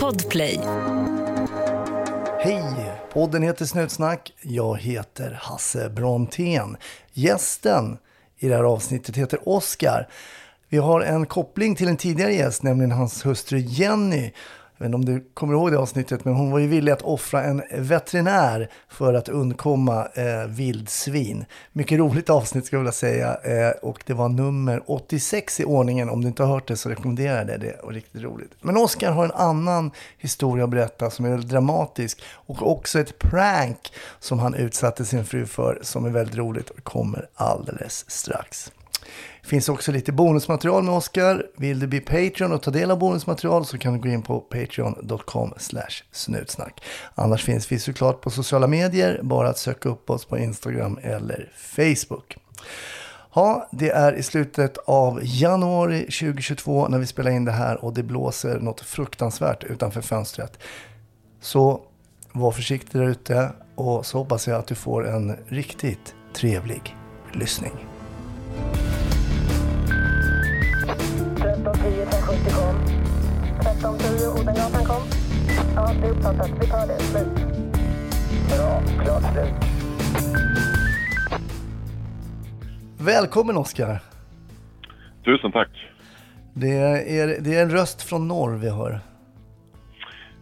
Podplay. Hej! Podden heter Snutsnack. Jag heter Hasse Brontén. Gästen i det här avsnittet heter Oskar. Vi har en koppling till en tidigare gäst, nämligen hans hustru Jenny. Jag vet inte om du kommer ihåg det avsnittet, men hon var ju villig att offra en veterinär för att undkomma eh, vildsvin. Mycket roligt avsnitt skulle jag vilja säga. Eh, och det var nummer 86 i ordningen. Om du inte har hört det så rekommenderar jag det. Det var riktigt roligt. Men Oskar har en annan historia att berätta som är väldigt dramatisk. Och också ett prank som han utsatte sin fru för som är väldigt roligt och kommer alldeles strax. Det finns också lite bonusmaterial med Oskar. Vill du bli Patreon och ta del av bonusmaterial så kan du gå in på patreon.com snutsnack. Annars finns vi såklart på sociala medier. Bara att söka upp oss på Instagram eller Facebook. Ja, det är i slutet av januari 2022 när vi spelar in det här och det blåser något fruktansvärt utanför fönstret. Så var försiktig där ute och så hoppas jag att du får en riktigt trevlig lyssning. 1310 570 kom. 1310 Odengatan kom. Ja, det är uppfattat. Vi tar det. Slut. Bra. Klart slut. Välkommen Oskar! Tusen tack. Det är, det är en röst från norr vi hör.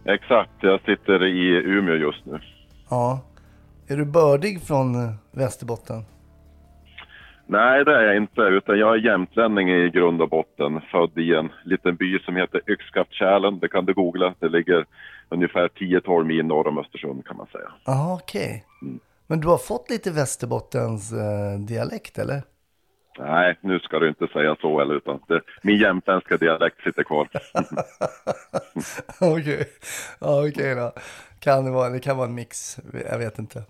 Exakt, jag sitter i Umeå just nu. Ja. Är du bördig från Västerbotten? Nej, det är jag inte, utan jag är jämtlänning i grund och botten. Född i en liten by som heter Yxskaftkärlen. Det kan du googla. Det ligger ungefär 10-12 mil norr om Östersund kan man säga. Jaha, okej. Men du har fått lite Västerbottens eh, dialekt, eller? Nej, nu ska du inte säga så, eller utan det, min jämtländska dialekt sitter kvar. Okej, ja, okej då. Kan det, vara, det kan vara en mix, jag vet inte.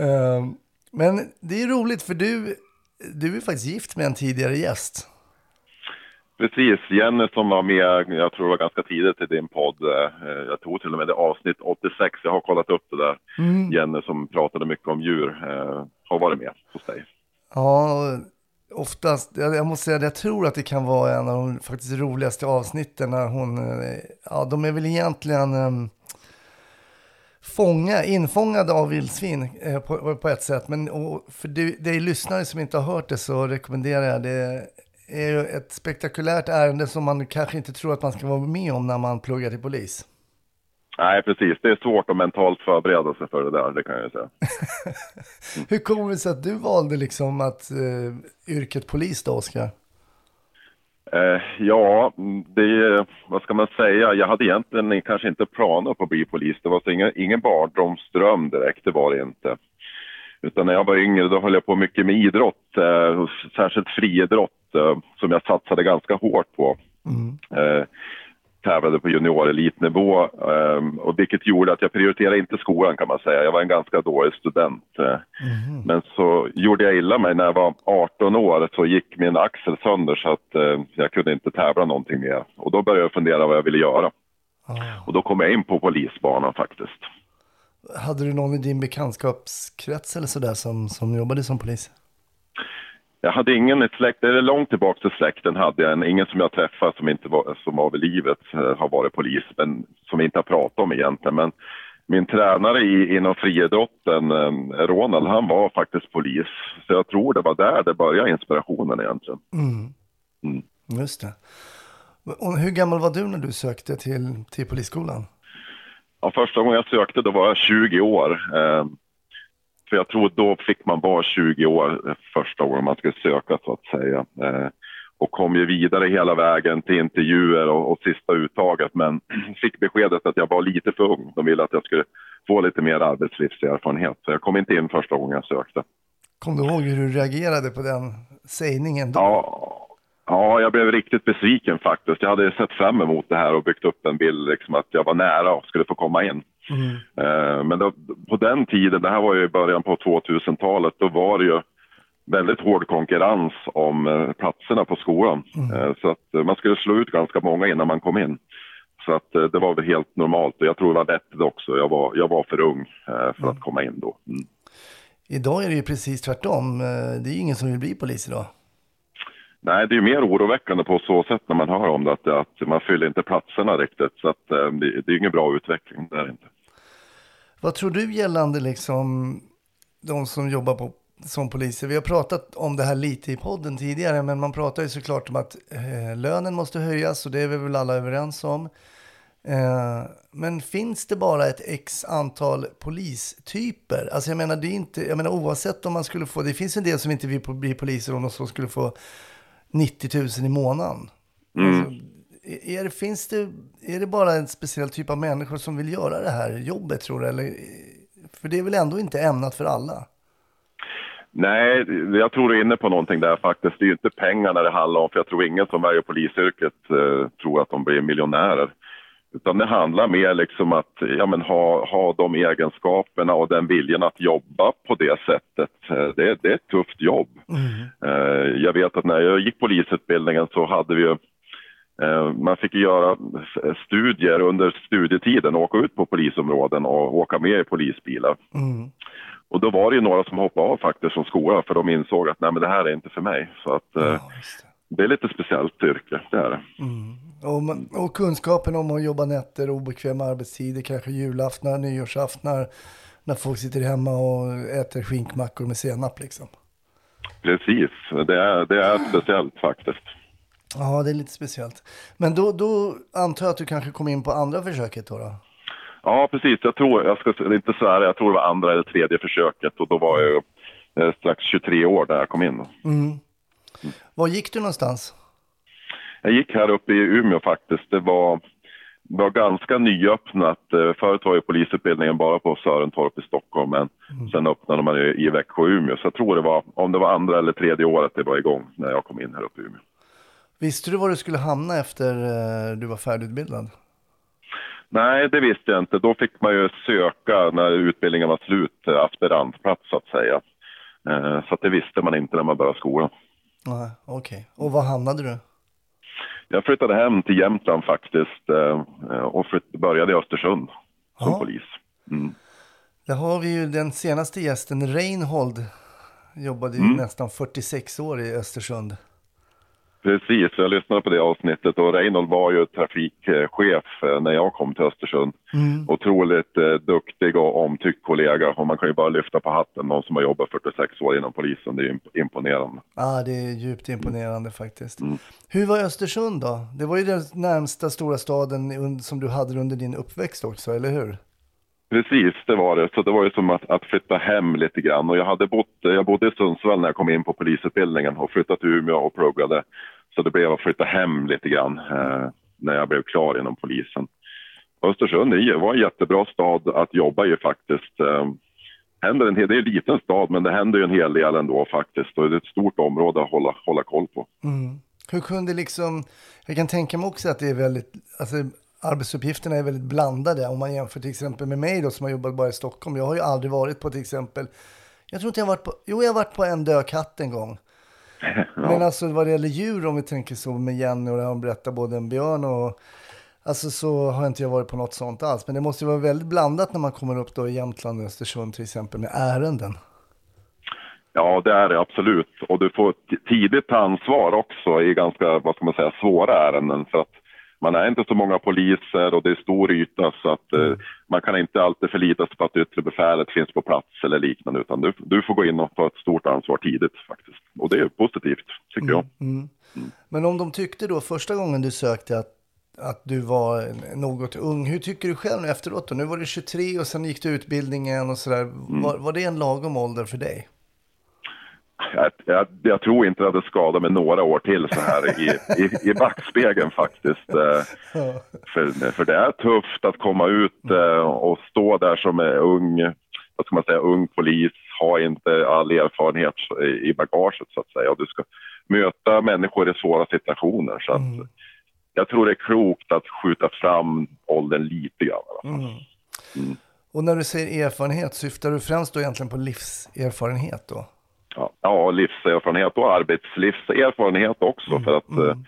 Ehm, men det är roligt för du, du är faktiskt gift med en tidigare gäst. Precis, Jenny som var med, jag tror det var ganska tidigt i din podd. eh, Jag tog till och med det avsnitt 86, jag har kollat upp det där. Jenny som pratade mycket om djur, eh, har varit med hos dig. Ja, oftast, jag, måste säga att jag tror att det kan vara en av de faktiskt roligaste avsnitten när hon, eh, ja de är väl egentligen um, fånga, infångade av vildsvin eh, på, på ett sätt. Men och för dig, lyssnare som inte har hört det så rekommenderar jag det. är ju ett spektakulärt ärende som man kanske inte tror att man ska vara med om när man pluggar till polis. Nej, precis. Det är svårt att mentalt förbereda sig för det där, det kan jag ju säga. Hur kommer det sig att du valde liksom att eh, yrket polis då, Oskar? Eh, ja, det vad ska man säga, jag hade egentligen kanske inte planer på att bli polis. Det var så ingen, ingen barndomsdröm direkt, det var det inte. Utan när jag var yngre då höll jag på mycket med idrott, eh, särskilt friidrott eh, som jag satsade ganska hårt på. Eh, tävlade på juniorelitnivå eh, och vilket gjorde att jag prioriterade inte skolan kan man säga. Jag var en ganska dålig student. Eh. Men så gjorde jag illa mig när jag var 18 år så gick min axel sönder så att eh, jag kunde inte tävla någonting mer. Och då började jag fundera vad jag ville göra. Och då kom jag in på polisbanan faktiskt. Hade du någon i din bekantskapskrets eller sådär som, som jobbade som polis? Jag hade ingen i släkt, eller långt tillbaka till släkten hade jag en, ingen som jag träffat som inte var, som var vid livet eh, har varit polis, men som vi inte har pratat om egentligen. Men min tränare i, inom friidrotten, eh, Ronald, han var faktiskt polis. Så jag tror det var där det började inspirationen egentligen. Just det. Och hur gammal var du när du sökte till, till polisskolan? Ja, första gången jag sökte då var jag 20 år. För jag tror då fick man vara 20 år eh, första gången man skulle söka så att säga. Eh, och kom ju vidare hela vägen till intervjuer och, och sista uttaget men fick beskedet att jag var lite för ung. De ville att jag skulle få lite mer arbetslivserfarenhet. Så jag kom inte in första gången jag sökte. Kom du ihåg hur du reagerade på den sägningen då? Ja, ja, jag blev riktigt besviken faktiskt. Jag hade sett fram emot det här och byggt upp en bild liksom att jag var nära och skulle få komma in. Eh, Men då, på den tiden, det här var ju i början på 2000-talet, då var det ju väldigt hård konkurrens om eh, platserna på skolan. Eh, Så att man skulle slå ut ganska många innan man kom in. Så att det var väl helt normalt och jag tror det var vettigt också. Jag var, jag var för ung för att komma in då. Mm. Idag är det ju precis tvärtom. Det är ju ingen som vill bli polis idag. Nej, det är ju mer oroväckande på så sätt när man hör om det, att, att man fyller inte platserna riktigt. Så att, det, det är ingen bra utveckling, det är inte. Vad tror du gällande liksom de som jobbar på, som poliser? Vi har pratat om det här lite i podden tidigare, men man pratar ju såklart om att eh, lönen måste höjas och det är vi väl alla överens om. Eh, men finns det bara ett x antal polistyper? Alltså jag menar, det är inte, jag menar oavsett om man skulle få, det finns en del som inte vill bli poliser om de så skulle få 90 000 i månaden. Mm. Alltså, är, det, finns det, är det bara en speciell typ av människor som vill göra det här jobbet tror du? Eller, för det är väl ändå inte ämnat för alla? Nej, jag tror du är inne på någonting där faktiskt. Det är ju inte pengarna det handlar om, för jag tror ingen som väljer polisyrket eh, tror att de blir miljonärer. Utan det handlar mer liksom att ja, men ha, ha de egenskaperna och den viljan att jobba på det sättet. Eh, det, det är ett tufft jobb. Mm. Jag vet att när jag gick polisutbildningen så hade vi ju eh, man fick göra studier under studietiden, åka ut på polisområden och åka med i polisbilar. Mm. Och då var det ju några som hoppade av faktiskt från skolan för de insåg att nej men det här är inte för mig. Så att, ja, det. det. är lite speciellt yrke, det är det. Mm. Och, och, kunskapen om att jobba nätter, obekväma arbetstider, kanske julaftnar, nyårsaftnar, när folk sitter hemma och äter skinkmackor med senap liksom. Precis, det är, det är speciellt faktiskt. Ja, det är lite speciellt. Men då, då antar jag att du kanske kom in på andra försöket då? då? Ja, precis. Jag tror, jag ska inte säga jag tror det var andra eller tredje försöket och då var jag eh, strax 23 år när jag kom in. Mm. Mm. Var gick du någonstans? Jag gick här uppe i Umeå faktiskt. Det var, var ganska nyöppnat. Eh, förut var ju polisutbildningen bara på Sörentorp i Stockholm, men mm. sen öppnade man ju i Växjö och Umeå. Så jag tror det var, om det var andra eller tredje året det var igång när jag kom in här uppe i Umeå. Visste du var du skulle hamna efter eh, du var färdigutbildad? Nej, det visste jag inte. Då fick man ju söka när utbildningen var slut, eh, aspirantplats så att säga. Så att det visste man inte när man började skolan. Nej, okej. Okay. Och var hamnade du? Jag flyttade hem till Jämtland faktiskt eh, och började i Östersund som ja. polis. Mm. Där har vi ju den senaste gästen, Reinhold, jobbade ju mm. nästan 46 år i Östersund. Precis, jag lyssnade på det avsnittet och Reinhold var ju trafikchef eh, när jag kom till Östersund. Mm. Otroligt eh, duktig och omtyckt kollega och man kan ju bara lyfta på hatten. Någon som har jobbat 46 år inom polisen, det är imponerande. Ja, det är djupt imponerande faktiskt. Mm. Hur var Östersund då? Det var ju den närmsta stora staden som du hade under din uppväxt också, eller hur? Precis, det var det. Så det var ju som att, att, flytta hem lite grann. Och jag, hade bott, jag bodde i Sundsvall när jag kom in på polisutbildningen och flyttade till Umeå och pluggade. Så det blev att flytta hem lite grann eh, när jag blev klar inom polisen. Östersund var en jättebra stad att jobba i faktiskt. Eh, händer en hel, det är en liten stad men det händer ju en hel del ändå faktiskt. Och det är ett stort område att hålla, hålla koll på. Mm. Hur kunde liksom, jag kan tänka mig också att det är väldigt, alltså arbetsuppgifterna är väldigt blandade om man jämför till exempel med mig då som har jobbat bara i Stockholm. Jag har ju aldrig varit på till exempel, jag tror inte jag har varit på, jo jag har varit på en död katt en gång. Men alltså vad det gäller djur, om vi tänker så med Jenny och hon berättar både en björn och Alltså så har inte jag varit på något sånt alls. Men det måste ju vara väldigt blandat när man kommer upp då i Jämtland och Östersund till exempel med ärenden. Ja, det är det absolut. Och du får tidigt ta ansvar också i ganska, vad ska man säga, svåra ärenden. För att man är inte så många poliser och det är stor yta så att eh, mm. man kan inte alltid förlita sig på att yttre befälet finns på plats eller liknande utan du, du får gå in och ta ett stort ansvar tidigt faktiskt. Och det är positivt tycker mm. jag. Mm. mm. Men om de tyckte då första gången du sökte att, att du var något ung, hur tycker du själv efteråt då? Nu var du 23 och sen gick du utbildningen och sådär. Mm. Var, var det en lagom ålder för dig? Jag, jag, jag, tror inte att det skadar mig några år till så här i, i, i backspegeln faktiskt. Eh, för, för det är tufft att komma ut eh, och stå där som är ung, vad ska man säga, ung polis, ha inte all erfarenhet i bagaget så att säga. Och du ska möta människor i svåra situationer. Så att mm. Jag tror det är klokt att skjuta fram åldern lite grann. Mm. Mm. Och när du säger erfarenhet, syftar du främst då egentligen på livserfarenhet då? Ja, livserfarenhet och arbetslivserfarenhet också mm, för att mm.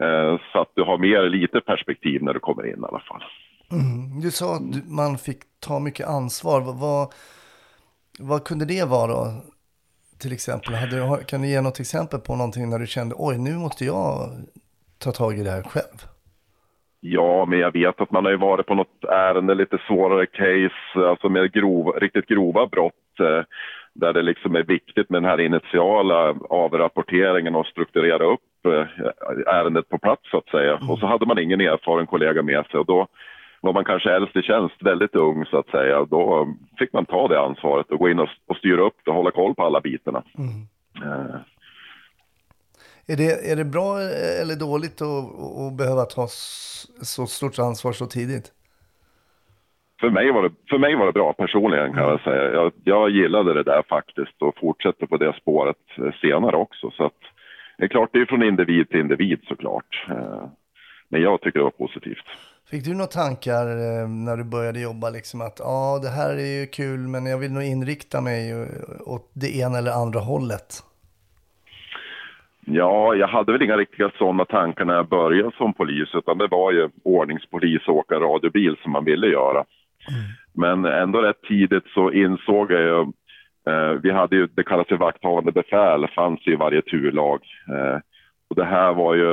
eh, så att du har mer lite perspektiv när du kommer in i alla fall. Mm. Du sa att man fick ta mycket ansvar. Vad, vad kunde det vara då? till exempel? Hade, du- kan du ge något exempel på någonting när du kände oj, nu måste jag ta tag i det här själv? Ja, men jag vet att man har ju varit på något ärende, lite svårare case, alltså med grov, riktigt grova brott eh, där det liksom är viktigt med den här initiala avrapporteringen och strukturera upp eh, ärendet på plats så att säga. Och så hade man ingen erfaren kollega med sig och då var man kanske äldst i tjänst, väldigt ung så att säga. Då fick man ta det ansvaret och gå in och, och styra upp och hålla koll på alla bitarna. Eh, Är det, är det bra eller dåligt att, att behöva ta så stort ansvar så tidigt? För mig var det, för mig var det bra personligen kan jag säga. Jag, jag gillade det där faktiskt och fortsätter på det spåret eh, senare också. Så att, det är klart, det är från individ till individ såklart. Eh, Men jag tycker det var positivt. Fick du några tankar eh, när du började jobba, liksom att ja, det här är ju kul, men jag vill nog inrikta mig åt det ena eller andra hållet? Ja, jag hade väl inga riktiga sådana tankar när jag började som polis, utan det var ju ordningspolis och åka radiobil som man ville göra. Men ändå rätt tidigt så insåg jag ju, eh, vi hade ju, det kallas ju vakthavande befäl, fanns i varje turlag. Eh, och det här var ju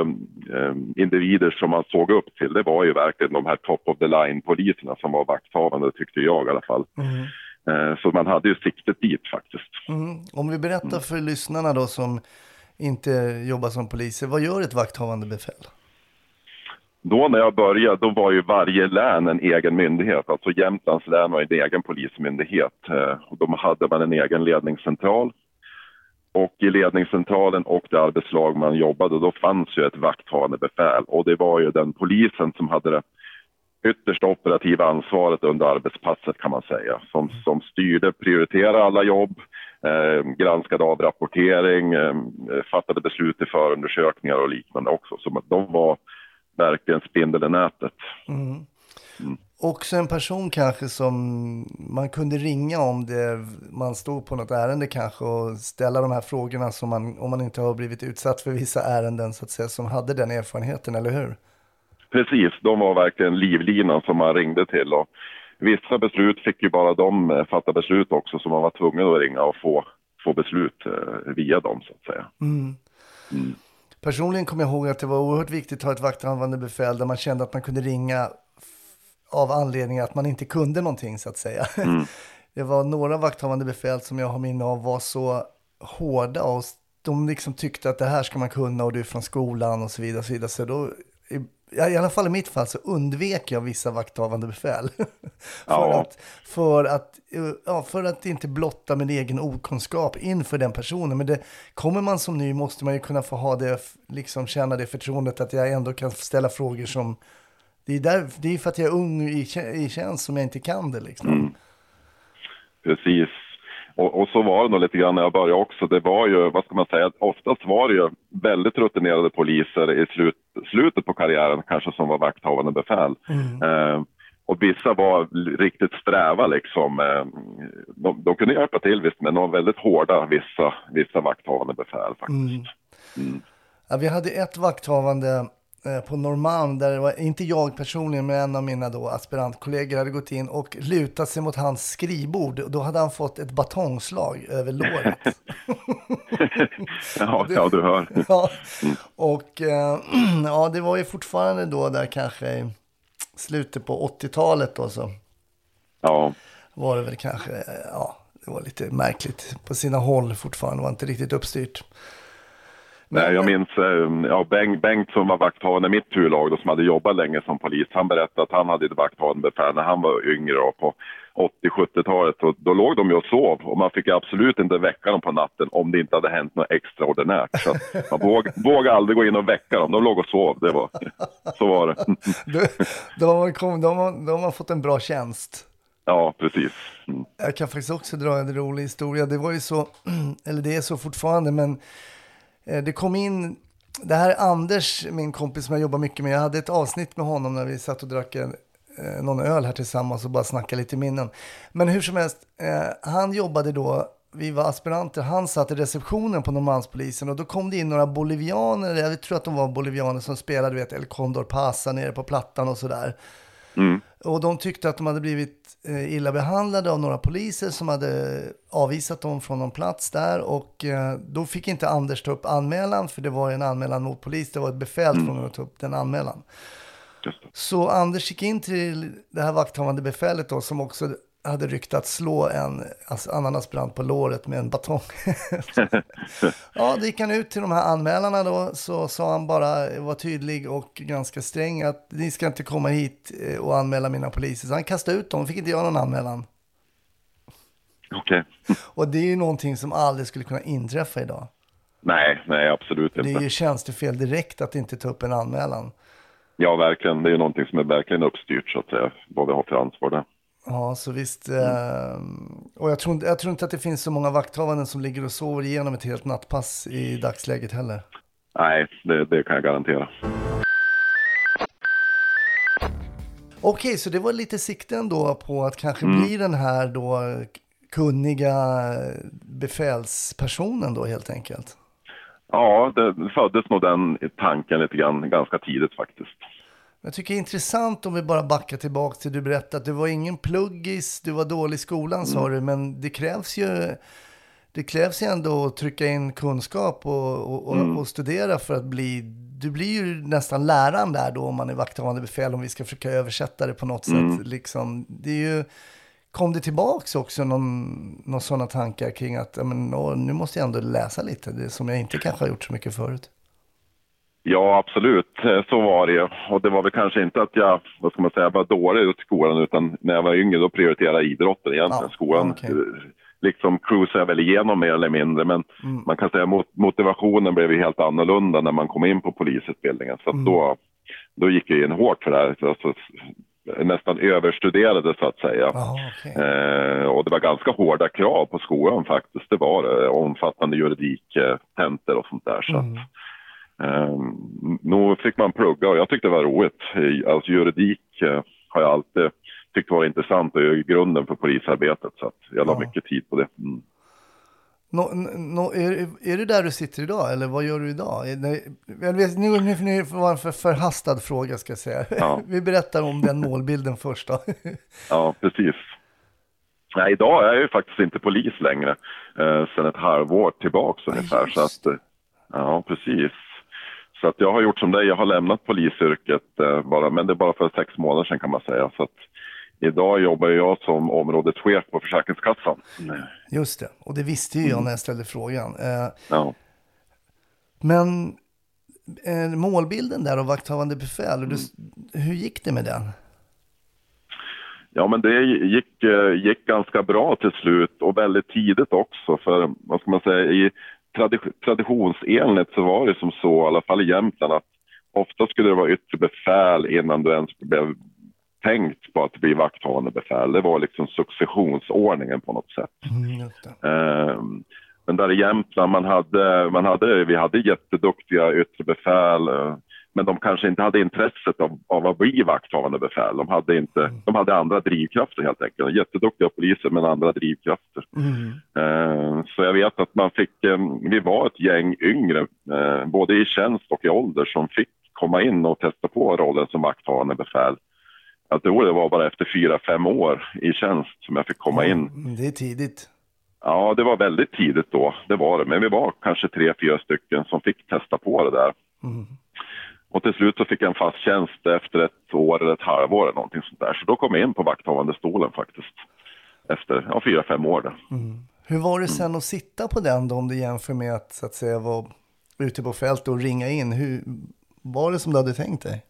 eh, individer som man såg upp till, det var ju verkligen de här top of the line-poliserna som var vakthavande, tyckte jag i alla fall. Eh, så man hade ju siktet dit faktiskt. Mm. Om vi berättar för lyssnarna då som inte jobbar som poliser, vad gör ett vakthavande befäl? Då när jag började, då var ju varje län en egen myndighet. Alltså Jämtlands län var en egen polismyndighet. Eh, då hade man en egen ledningscentral. Och i ledningscentralen och det arbetslag man jobbade, då fanns ju ett vakthavande befäl. Och det var ju den polisen som hade det yttersta operativa ansvaret under arbetspasset kan man säga. Som, som styrde, prioriterade alla jobb, eh, granskade avrapportering, eh, fattade beslut i förundersökningar och liknande också. Så de var verkligen spindeln i nätet. Också en person kanske som man kunde ringa om det, man stod på något ärende kanske och ställa de här frågorna som man, om man inte har blivit utsatt för vissa ärenden så att säga, som hade den erfarenheten, eller hur? Precis, de var verkligen livlinan som man ringde till. Och vissa beslut fick ju bara de eh, fatta beslut också, så man var tvungen att ringa och få, få beslut eh, via dem så att säga. Personligen kommer jag ihåg att det var oerhört viktigt att ha ett vakthavande befäl där man kände att man kunde ringa av anledning att man inte kunde någonting så att säga. Det var några vakthavande befäl som jag har minne av var så hårda och de liksom tyckte att det här ska man kunna och du är från skolan och så vidare. Och så vidare. Så då, i, alla fall i mitt fall så undvek jag vissa vakthavande befäl. för, Ja. att, för, att, ja, för att inte blotta min egen okunskap inför den personen. Men det, kommer man som ny måste man ju kunna få ha det, liksom känna det förtroendet att jag ändå kan ställa frågor som det är, där, det är för att jag är ung i, i tjänst som jag inte kan det liksom. Precis. Och, och så var det nog lite grann när jag började också. Det var ju, vad ska man säga, oftast var det ju väldigt rutinerade poliser i slut, slutet på karriären kanske som var vakthavande befäl. Eh, och vissa var riktigt sträva liksom. Eh, de, de kunde hjälpa till visst, men de var väldigt hårda vissa, vissa vakthavande befäl faktiskt. Ja, vi hade ett vakthavande på Norrmalm där det var, inte jag personligen, men en av mina då aspirantkollegor hade gått in och lutat sig mot hans skrivbord. Då hade han fått ett batongslag över låret. ja, ja, du hör. ja. Och eh, ja, det var ju fortfarande då där kanske i slutet på 80-talet då så Ja, var det väl kanske, eh, ja, det var lite märkligt på sina håll fortfarande, var inte riktigt uppstyrt. Nej, jag minns eh, ja, Bengt, Bengt som var vakthavande i mitt turlag som hade jobbat länge som polis. Han berättade att han hade vakthavande befäl när han var yngre då, på 80-70-talet. Och Då låg de ju och sov och man fick absolut inte väcka dem på natten om det inte hade hänt något extraordinärt. Så man våg, vågade aldrig gå in och väcka dem. De låg och sov. Det var, så var det. Har man kom, då, har då har fått en bra tjänst. Ja, precis. Mm. Jag kan faktiskt också dra en rolig historia. Det var ju så, eller det är så fortfarande, men Eh, det kom in, det här är Anders, min kompis som jag jobbar mycket med. Jag hade ett avsnitt med honom när vi satt och drack en, eh, någon öl här tillsammans och bara snackade lite minnen. Men hur som helst, eh, han jobbade då, vi var aspiranter, han satt i receptionen på Norrmalmspolisen och då kom det in några bolivianer, jag tror att de var bolivianer som spelade, du vet, El Condor Pasa nere på plattan och sådär. Mm. Och de tyckte att de hade blivit eh, illa behandlade av några poliser som hade avvisat dem från någon plats där. Och eh, då fick inte Anders ta upp anmälan, för det var en anmälan mot polis. Det var ett befäl från honom att ta upp den anmälan. Så Anders gick in till det här vakthavande befälet då, som också hade ryckt att slå en alltså ananasbrand på låret med en batong. ja, då gick han ut till de här anmälarna då, så sa han bara, var tydlig och ganska sträng att ni ska inte komma hit eh, och anmäla mina poliser. Så han kastade ut dem, fick inte göra någon anmälan. Okej. Och det är ju någonting som aldrig skulle kunna inträffa idag. Nej, nej absolut Det är inte. ju tjänstefel direkt att inte ta upp en anmälan. Ja, verkligen. Det är ju någonting som är verkligen uppstyrt så att säga, vad vi har för ansvar där. Ja, så visst. Eh, och jag tror, inte- jag tror inte att det finns så många vakthavanden som ligger och sover igenom ett helt nattpass i dagsläget heller. Nej, det, det kan jag garantera. Okej, så det var lite sikten då på att kanske Mm. bli den här då kunniga befälspersonen då helt enkelt. Ja, det föddes nog den tanken lite grann ganska tidigt faktiskt. Jag tycker det är intressant om vi bara backar tillbaka till du berättade att du var ingen pluggis, du var dålig i skolan sa Mm. du, men det krävs ju det krävs ju ändå att trycka in kunskap och, och, Mm. och studera för att bli, du blir ju nästan läraren där då om man är vakthavande befäl om vi ska försöka översätta det på något Mm. sätt. Liksom, det är ju, kom det tillbaks också någon, någon sådana tankar kring att men, nu måste jag ändå läsa lite, det som jag inte kanske har gjort så mycket förut. Ja, absolut. Eh, Så var det. Och det var väl kanske inte att jag, vad ska man säga, var dålig ut i skolan, utan när jag var yngre då prioriterade jag idrotten egentligen. Ja, skolan okej. eh, liksom cruisade jag väl igenom mer eller mindre, men Mm. man kan säga mot, motivationen blev ju helt annorlunda när man kom in på polisutbildningen. Så Mm. då, då gick jag in hårt för det här. Alltså, nästan överstuderade så att säga. Jaha, okej. Eh, och det var ganska hårda krav på skolan faktiskt. Det var det. Omfattande juridik, eh, tentor och sånt där. Så Mm. att, eh, nog fick man plugga och jag tyckte det var roligt. Eh, Alltså juridik eh, har jag alltid tyckt var intressant och är grunden för polisarbetet. Så att jag la Ja. mycket tid på det. Mm. Nå, nå, är, är du där du sitter idag eller vad gör du idag? Det- Jag vet, nu, nu, nu får det en för, förhastad fråga ska jag säga. Ja. Vi berättar om den målbilden först då. Ja, precis. Nej, idag är jag ju faktiskt inte polis längre. Eh, sen ett halvår tillbaks ungefär. Så just att, eh, ja, precis. Så att jag har gjort som dig, jag har lämnat polisyrket eh, bara, men det är bara för sex månader sedan kan man säga. Så att idag jobbar jag som områdeschef på Försäkringskassan. Just det, och det visste ju jag när jag ställde frågan. Eh, Ja. men eh, målbilden där av vakthavande befäl, och du, hur gick det med den? Ja, men det gick, eh, gick ganska bra till slut och väldigt tidigt också. För vad ska man säga, i tradi- traditionsenligt så var det som så, i alla fall i Jämtland, att ofta skulle det vara yttre befäl innan du ens blev tänkt på att bli vakthavande befäl. Det var liksom successionsordningen på något sätt. Mm. Ehm, Men där i Jämtland, man hade, man hade, vi hade jätteduktiga yttre befäl, eh, men de kanske inte hade intresset av, av att bli vakthavande befäl. De hade, inte, de hade andra drivkrafter helt enkelt. Jätteduktiga poliser, men andra drivkrafter. Mm. Eh, Så jag vet att man fick, eh, vi var ett gäng yngre, eh, både i tjänst och i ålder, som fick komma in och testa på rollen som vakthavande befäl. Jag tror det var bara efter fyra, fem år i tjänst som jag fick komma in. Mm, Det är tidigt. Ja, det var väldigt tidigt då, det var det. Men vi var kanske tre, fyra stycken som fick testa på det där. Mm. Och till slut så fick jag en fast tjänst efter ett år eller ett halvår eller någonting sånt där. Så då kom jag in på vakthavande stolen faktiskt. Efter ja, fyra, fem år. Då. Hur var det Mm. sen att sitta på den då, om du jämför med att, så att säga, vara ute på fält och ringa in? Hur, var det som du hade tänkt dig?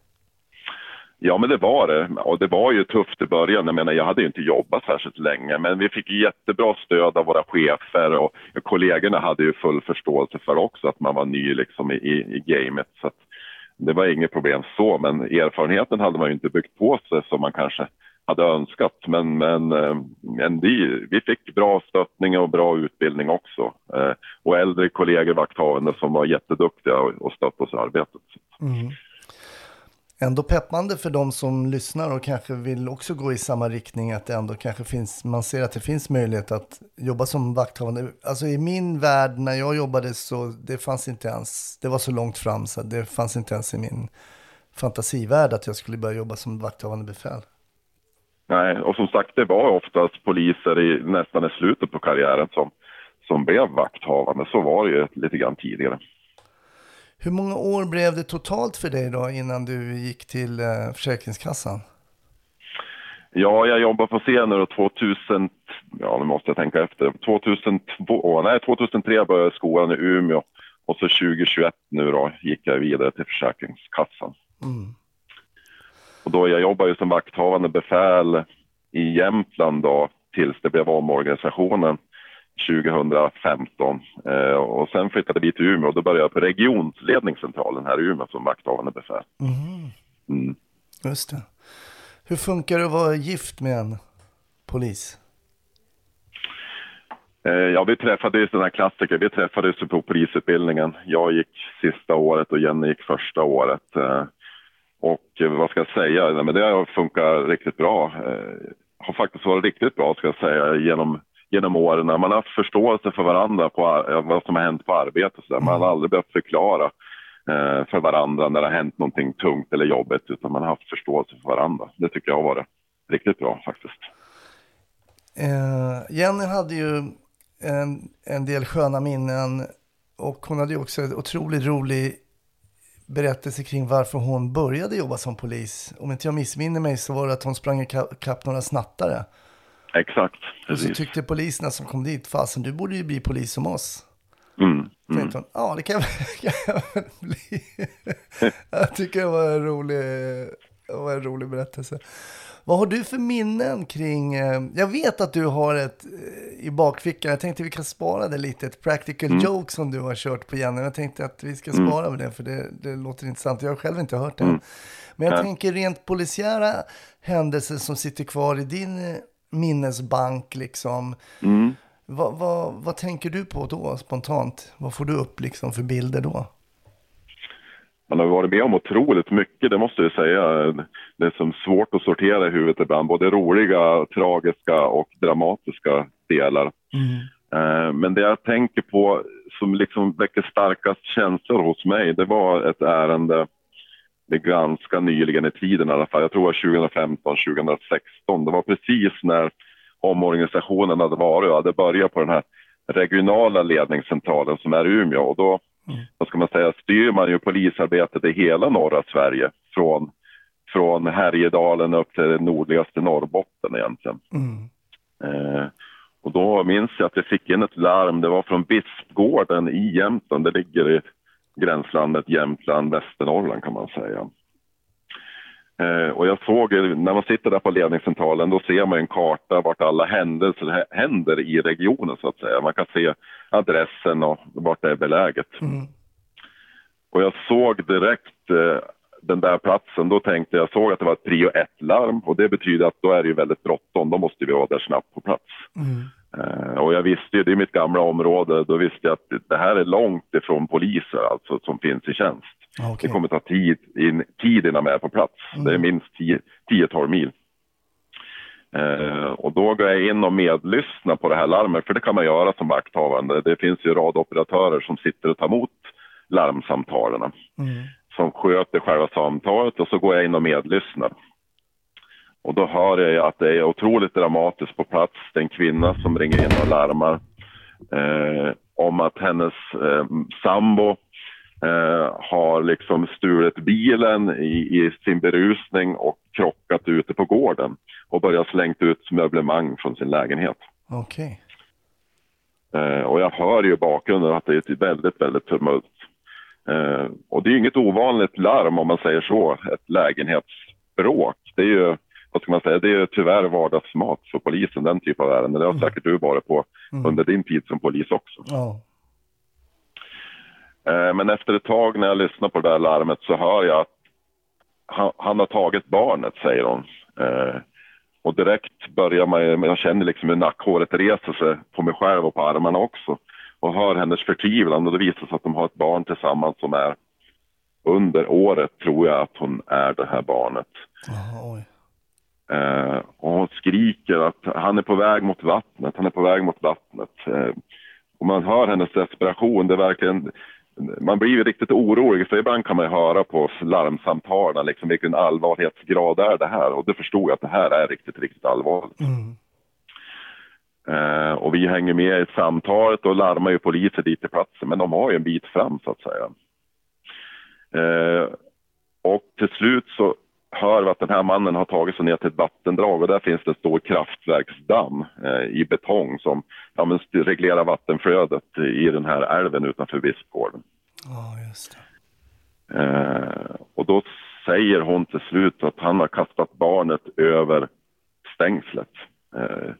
Ja, men det var det. Och det var ju tufft i början. Jag menar, jag hade ju inte jobbat särskilt länge, men vi fick jättebra stöd av våra chefer och kollegorna hade ju full förståelse för också att man var ny liksom i, i, i gamet. Så att det var inget problem så, men erfarenheten hade man ju inte byggt på sig som man kanske hade önskat. Men, men, eh, men vi, vi fick bra stöttning och bra utbildning också. Eh, och äldre kollegor, vakthavande, som var jätteduktiga och, och stöttade oss i arbetet. Mm. Ändå peppande för de som lyssnar och kanske vill också gå i samma riktning. Att det ändå kanske finns, man ser att det finns möjlighet att jobba som vakthavande. Alltså i min värld när jag jobbade så det fanns inte ens, det var så långt fram så det fanns inte ens i min fantasivärld att jag skulle börja jobba som vakthavande befäl. Nej, och som sagt, det var oftast poliser i, nästan i slutet på karriären som, som blev vakthavande. Så var det ju lite grann tidigare. Hur många år blev det totalt för dig då innan du gick till eh, Försäkringskassan? Ja, jag jobbade på då 2000, ja nu måste jag tänka efter, 2002, nej 2003 började jag skolan i Umeå och så 2021 nu då gick jag vidare till Försäkringskassan. Mm. Och då jag jobbade ju som vakthavande befäl i Jämtland då tills det blev omorganisationen 2015. Eh, och sen flyttade vi till Umeå och då började jag på regionsledningscentralen här i Umeå som vakthavande befäl. Mm. Mm. Just det. Hur funkar det att vara gift med en polis? Eh, ja, vi träffades, den här klassiker, vi träffades på polisutbildningen. Jag gick sista året och Jenny gick första året. Eh, och eh, vad ska jag säga, Nej, men det har funkat riktigt bra. Eh, har faktiskt varit riktigt bra ska jag säga genom, genom åren. Man har haft förståelse för varandra på vad som har hänt på arbetet. Så. Man har aldrig behövt förklara eh, för varandra när det har hänt någonting tungt eller jobbigt utan man har haft förståelse för varandra. Det tycker jag har varit riktigt bra faktiskt. Eh, Jenny hade ju en, en del sköna minnen och hon hade ju också en otroligt rolig berättelse kring varför hon började jobba som polis. Om inte jag missminner mig så var det att hon sprang ikapp några snattare. Exakt. Och så tyckte poliserna som kom dit, fasen du borde ju bli polis som oss. Mm, mm. Tänkte hon, ja det kan jag, kan jag väl bli. jag tycker det var en rolig, det var en rolig berättelse. Vad har du för minnen kring, eh, jag vet att du har ett eh, i bakfickan, jag tänkte vi kan spara det lite, ett practical joke som du har kört på Jenny. Jag tänkte att vi ska spara med det för det, det låter intressant, jag har själv inte hört det. Men jag Nej. tänker rent polisiära händelser som sitter kvar i din eh, minnesbank liksom. Mm. Vad, vad, vad tänker du på då spontant? Vad får du upp liksom för bilder då? Man har varit med om otroligt mycket, det måste jag säga. Det är som svårt att sortera i huvudet ibland. Både roliga, tragiska och dramatiska delar. Eh, Men det jag tänker på som liksom väcker starkast känslor hos mig, det var ett ärende det är ganska nyligen i tiden i alla fall. Jag tror det var 2015, 2016. Det var precis när omorganisationen hade varit och hade börjat på den här regionala ledningscentralen som är i Umeå. Och då, vad ska man säga, styr man ju polisarbetet i hela norra Sverige. Från, från Härjedalen upp till det nordligaste Norrbotten egentligen. Mm. Eh, och då minns jag att jag fick in ett larm. Det var från Bispgården i Jämtland. Det ligger i gränslandet Jämtland, Västernorrland kan man säga. Eh, och jag såg, när man sitter där på ledningscentralen, då ser man en karta vart alla händelser hä- händer i regionen så att säga. Man kan se adressen och vart det är beläget. Mm. Och jag såg direkt eh, den där platsen, då tänkte jag, såg att det var ett prio 1-larm och det betyder att då är det ju väldigt bråttom, då måste vi vara där snabbt på plats. Mm. Eh, och jag visste ju, det är mitt gamla område, då visste jag att det här är långt ifrån poliser alltså som finns i tjänst. Okej. Det kommer ta tid, in, tid innan jag är på plats. Det är minst 10 10-12 mil. Eh, och då går jag in och medlyssnar på det här larmet, för det kan man göra som vakthavande. Det finns ju radoperatörer som sitter och tar emot larmsamtalen Mm. som sköter själva samtalet och så går jag in och medlyssnar. Och då hör jag att det är otroligt dramatiskt på plats. Det är en kvinna som ringer in och larmar eh, om att hennes eh, sambo eh, har liksom stulit bilen i, i sin berusning och krockat ute på gården och börjat slängt ut möblemang från sin lägenhet. Okej. Eh, och jag hör ju i bakgrunden att det är ett väldigt, väldigt tumult. Eh, och det är inget ovanligt larm om man säger så, ett lägenhetsbråk. Det är ju, vad ska man säga, det är tyvärr vardagsmat för polisen, den typ av ärenden. Det har säkert du varit på under din tid som polis också. Ja. Eh, men efter ett tag när jag lyssnar på det där larmet så hör jag att han, han har tagit barnet, säger hon. Eh, och direkt börjar man, jag känner liksom hur nackhåret reser sig på mig själv och på armarna också. Och hör hennes förtvivlan och det visar sig att de har ett barn tillsammans som är under året tror jag att hon är det här barnet. Oj. Eh, och hon skriker att han är på väg mot vattnet, han är på väg mot vattnet. Eh, och man hör hennes desperation, det är verkligen man blir ju riktigt orolig för ibland kan man ju höra på larmsamtalen liksom vilken allvarlighetsgrad är det här och då förstod jag att det här är riktigt, riktigt allvarligt. Mm. Eh, och vi hänger med i samtalet och larmar ju poliser dit till platsen, men de har ju en bit fram så att säga. Eh, och till slut så hör vi att den här mannen har tagit sig ner till ett vattendrag och där finns det en stor kraftverksdamm eh, i betong som ja, men reglerar vattenflödet i den här älven utanför Bispgården. Ja, just det. Eh, och då säger hon till slut att han har kastat barnet över stängslet. Eh,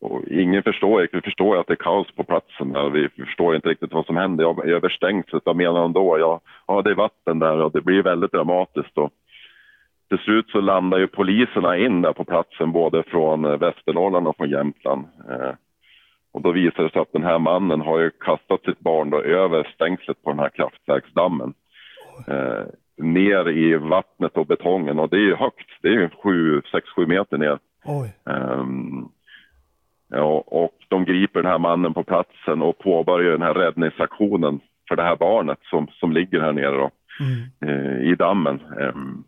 och ingen förstår, vi förstår att det är kaos på platsen där. Vi förstår inte riktigt vad som händer. Jag, över stängslet, vad menar hon då? Ja, ja, det är vatten där och det blir väldigt dramatiskt. Och till slut så landar ju poliserna in där på platsen både från eh, Västernorrland och från Jämtland. Eh, och då visar det sig att den här mannen har ju kastat sitt barn då över stängslet på den här kraftverksdammen. Eh, ner i vattnet och betongen och det är ju högt. Det är ju 6-7 meter ner. Ehm, ja, och de griper den här mannen på platsen och påbörjar den här räddningsaktionen för det här barnet som, som ligger här nere då, Mm. eh, i dammen. Ehm,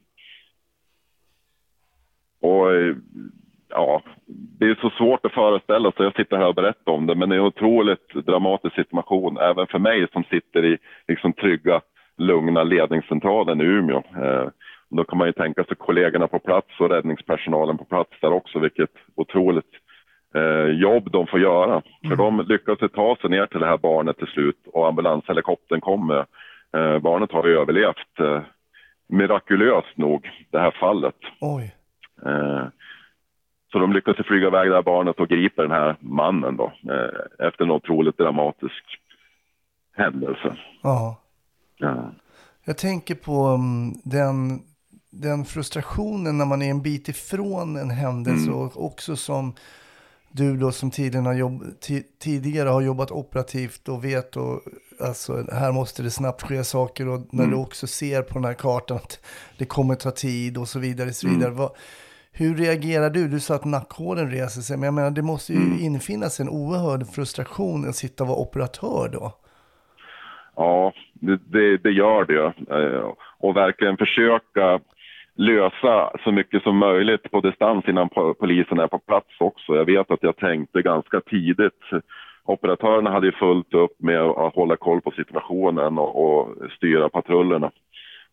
och eh, ja, det är så svårt att föreställa sig. Jag sitter här och berättar om det, men det är en otroligt dramatisk situation även för mig som sitter i liksom trygga, lugna ledningscentralen i Umeå. Eh, då kan man ju tänka sig kollegorna på plats och räddningspersonalen på plats där också, vilket otroligt eh, jobb de får göra. För de lyckas ju ta sig ner till det här barnet till slut och ambulanshelikoptern kommer. Eh, barnet har överlevt eh, mirakulöst nog det här fallet. Oj. Eh, så de lyckas flyga iväg det här barnet och griper den här mannen då eh, efter en otroligt dramatisk händelse. Ja. Ja. Jag tänker på mm, den, den frustrationen när man är en bit ifrån en händelse och också som du då som har jobb, ti, tidigare har jobbat operativt och vet och alltså här måste det snabbt ske saker och när du också ser på den här kartan att det kommer ta tid och så vidare. Så vidare. Vad, hur reagerar du? Du sa att nackhåren reser sig, men jag menar det måste ju infinna sig en oerhörd frustration att sitta och vara operatör då. Ja, det, det, det gör det. Eh, Och verkligen försöka lösa så mycket som möjligt på distans innan po- polisen är på plats också. Jag vet att jag tänkte ganska tidigt. Operatörerna hade ju fullt upp med att hålla koll på situationen och, och styra patrullerna.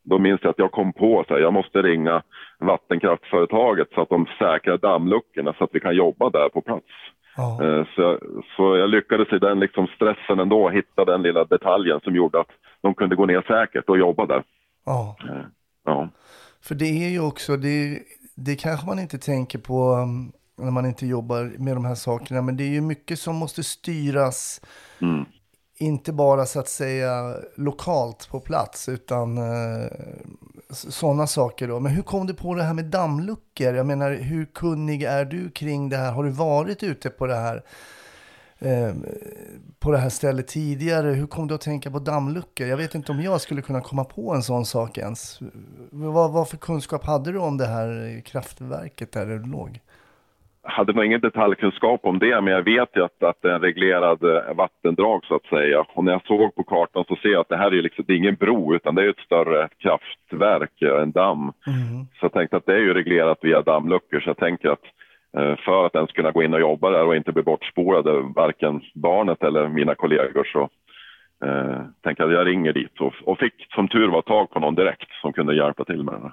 Då minns jag att jag kom på att jag måste ringa vattenkraftföretaget så att de säkrar dammluckorna så att vi kan jobba där på plats. Ja. Eh, Så, jag- så jag lyckades i den liksom stressen ändå hitta den lilla detaljen som gjorde att de kunde gå ner säkert och jobba där. ja. Eh, Ja, För det är ju också, det, det kanske man inte tänker på um, när man inte jobbar med de här sakerna, men det är ju mycket som måste styras, mm inte bara så att säga lokalt på plats, utan eh, sådana saker då. Men hur kom du på det här med dammluckor? Jag menar, hur kunnig är du kring det här? Har du varit ute på det här? eh, på det här stället tidigare. Hur kom du att tänka på dammluckor? Jag vet inte om jag skulle kunna komma på en sån sak ens. Vad, vad för kunskap hade du om det här kraftverket där du låg? Hade nog ingen detaljkunskap om det, men jag vet ju att, att det är en reglerad eh, vattendrag så att säga. Och när jag såg på kartan så ser jag att det här är, liksom, det är ingen bro utan det är ett större kraftverk, eh, en damm. Så jag tänkte att det är ju reglerat via dammluckor så jag tänker att eh, för att ens kunna gå in och jobba där och inte bli bortspolade, varken barnet eller mina kollegor så eh, tänker jag att jag ringer dit och, och fick som tur var tag på någon direkt som kunde hjälpa till med det.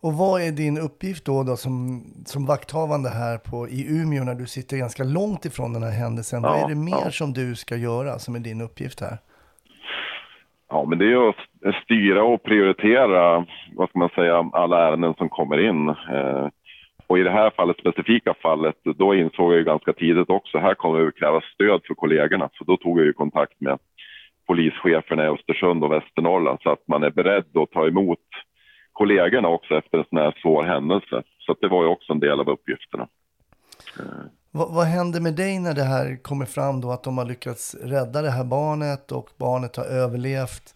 Och vad är din uppgift då, då som, som vakthavande här på, i Umeå när du sitter ganska långt ifrån den här händelsen? vad Ja, är det mer ja. som du ska göra som är din uppgift här? Ja, men det är ju att styra och prioritera, vad ska man säga, alla ärenden som kommer in. Eh, och i det här fallet, specifika fallet, då insåg jag ju ganska tidigt också, här kommer det krävas stöd för kollegorna. Så då tog jag ju kontakt med polischeferna i Östersund och Västernorrland så att man är beredd att ta emot kollegorna också efter en sån här svår händelse. Så det var ju också en del av uppgifterna. Vad, vad händer med dig när det här kommer fram då att de har lyckats rädda det här barnet och barnet har överlevt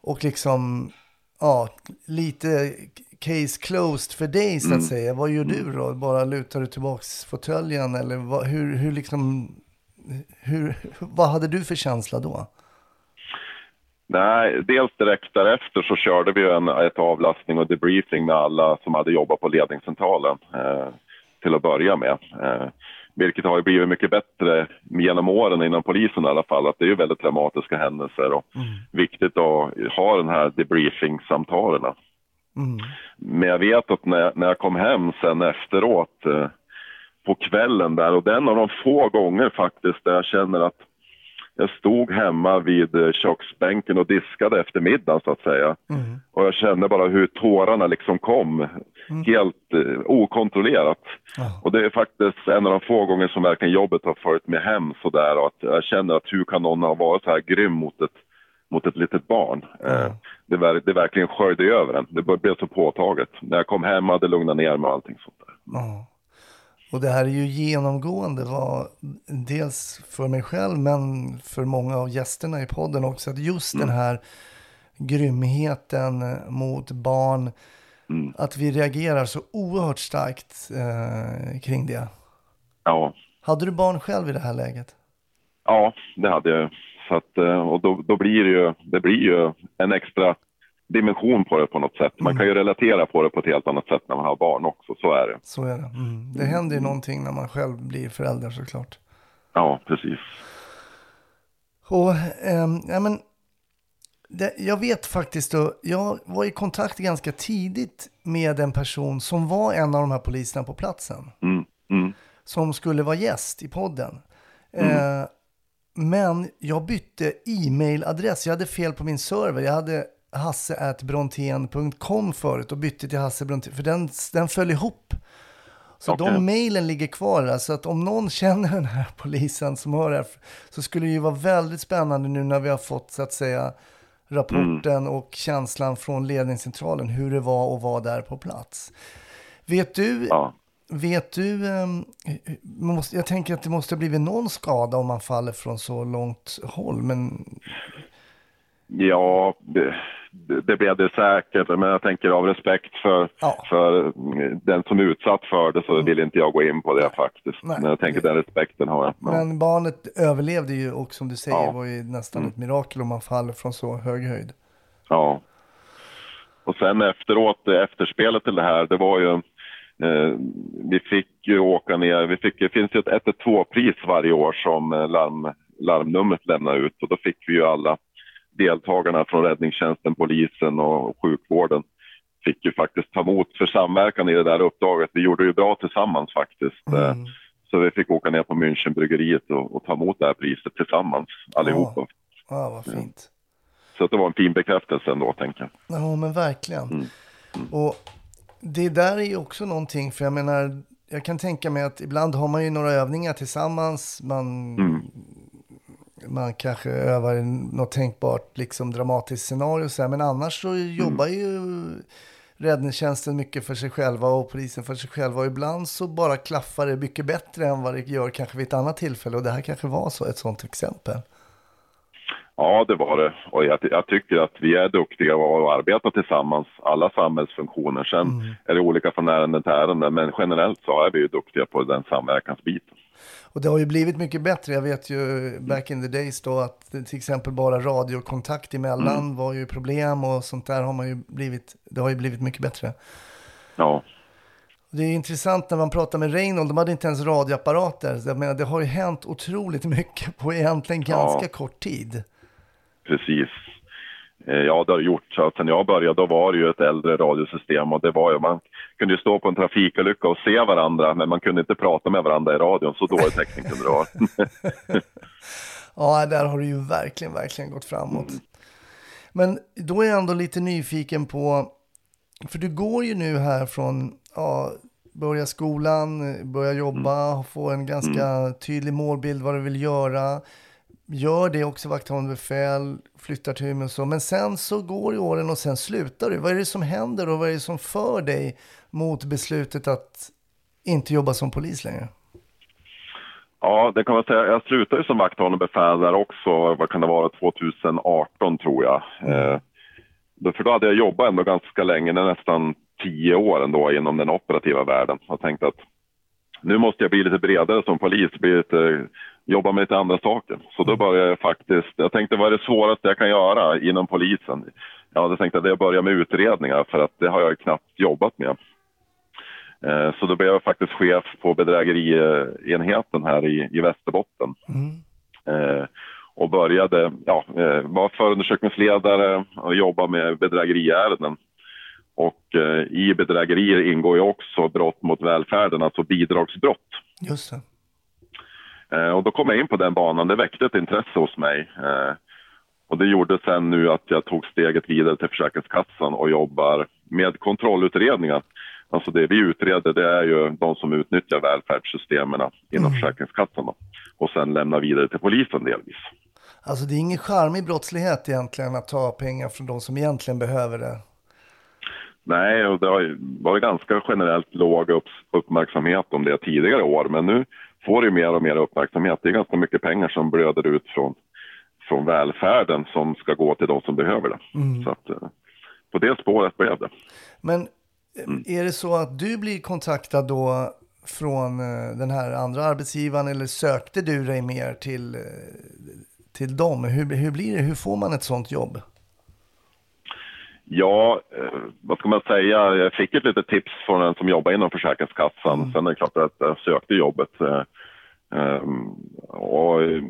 och liksom, ja, lite case closed för dig så att säga. Vad gör du då? Bara lutar du tillbaks fåtöljen eller vad, hur, hur liksom, hur, vad hade du för känsla då? Nej, dels direkt därefter så körde vi en, ett avlastning och debriefing med alla som hade jobbat på ledningscentralen eh, till att börja med. Eh, vilket har blivit mycket bättre genom åren inom polisen i alla fall. Att det är ju väldigt dramatiska händelser och viktigt att ha den här debriefing-samtalen. Mm. Men jag vet att när, när jag kom hem sen efteråt eh, på kvällen där och den av de få gånger faktiskt där jag känner att jag stod hemma vid eh, köksbänken och diskade efter middagen så att säga. Mm. Och jag kände bara hur tårarna liksom kom helt eh, okontrollerat. Ja. Och det är faktiskt en av de få gånger som verkligen jobbet har följt mig hem sådär och att jag känner att hur kan någon ha varit så här grym mot ett, mot ett litet barn. Eh, det, det verkligen sköljde över en. Det blev så påtaget. När jag kom hem hade lugnat ner mig och allting sånt där. Ja. Och det här är ju genomgående, var, dels för mig själv men för många av gästerna i podden också, att just den här grymheten mot barn, att vi reagerar så oerhört starkt eh, kring det. Ja, Hade du barn själv i det här läget? Ja, det hade jag. Så att, eh, och då, då blir det ju, det blir ju en extra dimension på det på något sätt. Man kan ju relatera på det på ett helt annat sätt när man har barn också, så är det. Så är det. Mm. Det händer ju någonting när man själv blir förälder såklart. Ja, precis. Och, ehm, ja, men, det, jag vet faktiskt, då, jag var i kontakt ganska tidigt med en person som var en av de här poliserna på platsen. Mm, mm, Som skulle vara gäst i podden. Eh, men jag bytte e-mailadress. Jag hade fel på min server. Jag hade hasse.brontén.com förut och bytte till Hasse Brontén. För den, den föll ihop. Så Okej. de mailen ligger kvar där. Så att om någon känner den här polisen som hör det här så skulle det ju vara väldigt spännande nu när vi har fått så att säga rapporten och känslan från ledningscentralen hur det var att vara där på plats. Vet du, ja. vet du ehm, jag tänker att det måste ha blivit någon skada om man faller från så långt håll, men Ja, det, det blev det säkert, men jag tänker av respekt för, Ja. för mm, den som är utsatt för det så vill inte jag gå in på det faktiskt. Nej. Men jag tänker den respekten har jag. Ja. Men barnet överlevde ju och som du säger Ja. var ju nästan ett mirakel om man faller från så hög höjd. Ja. Och sen efteråt, efterspelet till det här, det var ju... Eh, vi fick ju åka ner, vi fick, det finns ju ett 112-pris varje år som eh, larm, larmnumret lämnar ut och då fick vi ju alla deltagarna från räddningstjänsten, polisen och sjukvården fick ju faktiskt ta emot för samverkan i det där uppdraget. Vi gjorde ju bra tillsammans faktiskt. Eh, Mm. Så vi fick åka ner på Münchenbryggeriet och, och ta emot det här priset tillsammans allihopa. Ja, vad fint. Så det var en fin bekräftelse ändå, tänker jag. Ja, men verkligen. Mm. Och det där är ju också någonting, för jag menar, jag kan tänka mig att ibland har man ju några övningar tillsammans, man, Mm. Man kanske övar något tänkbart liksom dramatiskt scenario, så här, men annars så jobbar ju räddningstjänsten mycket för sig själva och polisen för sig själva. Och ibland så bara klaffar det mycket bättre än vad det gör kanske vid ett annat tillfälle. Och det här kanske var så, ett sånt exempel. Ja, det var det. Och jag, jag tycker att vi är duktiga och arbetar tillsammans, alla samhällsfunktioner. Sen är det olika från ärende till ärende, men generellt så är vi ju duktiga på den samverkansbiten. Och det har ju blivit mycket bättre. Jag vet ju back in the days då att till exempel bara radiokontakt emellan var ju problem och sånt där har man ju blivit, det har ju blivit mycket bättre. Ja, Det är intressant när man pratar med Reinhold, de hade inte ens radioapparater. Jag menar, det har ju hänt otroligt mycket på egentligen ganska Ja. kort tid. precis. Eh, Ja, det har det gjort. Så sen jag började då var det ju ett äldre radiosystem och det var ju, man kunde ju stå på en trafikolycka och se varandra, men man kunde inte prata med varandra i radion. Så dålig täckning kunde det vara. Ja, där har det ju verkligen, verkligen gått framåt. Men då är jag ändå lite nyfiken på, för du går ju nu här från, ja, börja skolan, börja jobba, få en ganska tydlig målbild vad du vill göra. Gör det också vakthavande befäl, flyttar till Umeå och så. Men sen så går ju åren och sen slutar du. Vad är det som händer och vad är det som för dig mot beslutet att inte jobba som polis längre? Ja, det kan man säga. Jag slutade ju som vakthavande befäl där också, vad kan det vara, 2018 tror jag. Eh, då- för då hade jag jobbat ändå ganska länge, nästan tio år ändå inom den operativa världen. Jag tänkte att nu måste jag bli lite bredare som polis, bli lite, jobba med lite andra saker. Så då började jag faktiskt, jag tänkte vad är det svåraste jag kan göra inom polisen? Jag hade tänkt att jag börjar med utredningar för att det har jag knappt jobbat med. Eh, Så då blev jag faktiskt chef på bedrägerienheten här i, i Västerbotten. Eh, och började, ja, eh, var förundersökningsledare och jobba med bedrägeriärenden. Och i bedrägerier ingår ju också brott mot välfärden, alltså bidragsbrott. Just det. Och då kom jag in på den banan, det väckte ett intresse hos mig. Och det gjorde sen nu att jag tog steget vidare till Försäkringskassan och jobbar med kontrollutredningar. Alltså det vi utreder det är ju de som utnyttjar välfärdssystemen inom Försäkringskassan då. och sen lämnar vidare till polisen delvis. Alltså det är ingen charmig brottslighet egentligen att ta pengar från de som egentligen behöver det. Nej, och det har ju varit ganska generellt låg upp, uppmärksamhet om det tidigare år, men nu får det ju mer och mer uppmärksamhet. Det är ganska mycket pengar som blöder ut från, från välfärden som ska gå till de som behöver det. Så att, eh, på det spåret blev det. Men eh, är det så att du blir kontaktad då från eh, den här andra arbetsgivaren eller sökte du dig mer till, eh, till dem? Hur, hur blir det? Hur får man ett sånt jobb? Ja, eh, vad ska man säga? Jag fick ett litet tips från en som jobbar inom Försäkringskassan. Sen är det klart att jag sökte jobbet. Eh, ehm, och eh,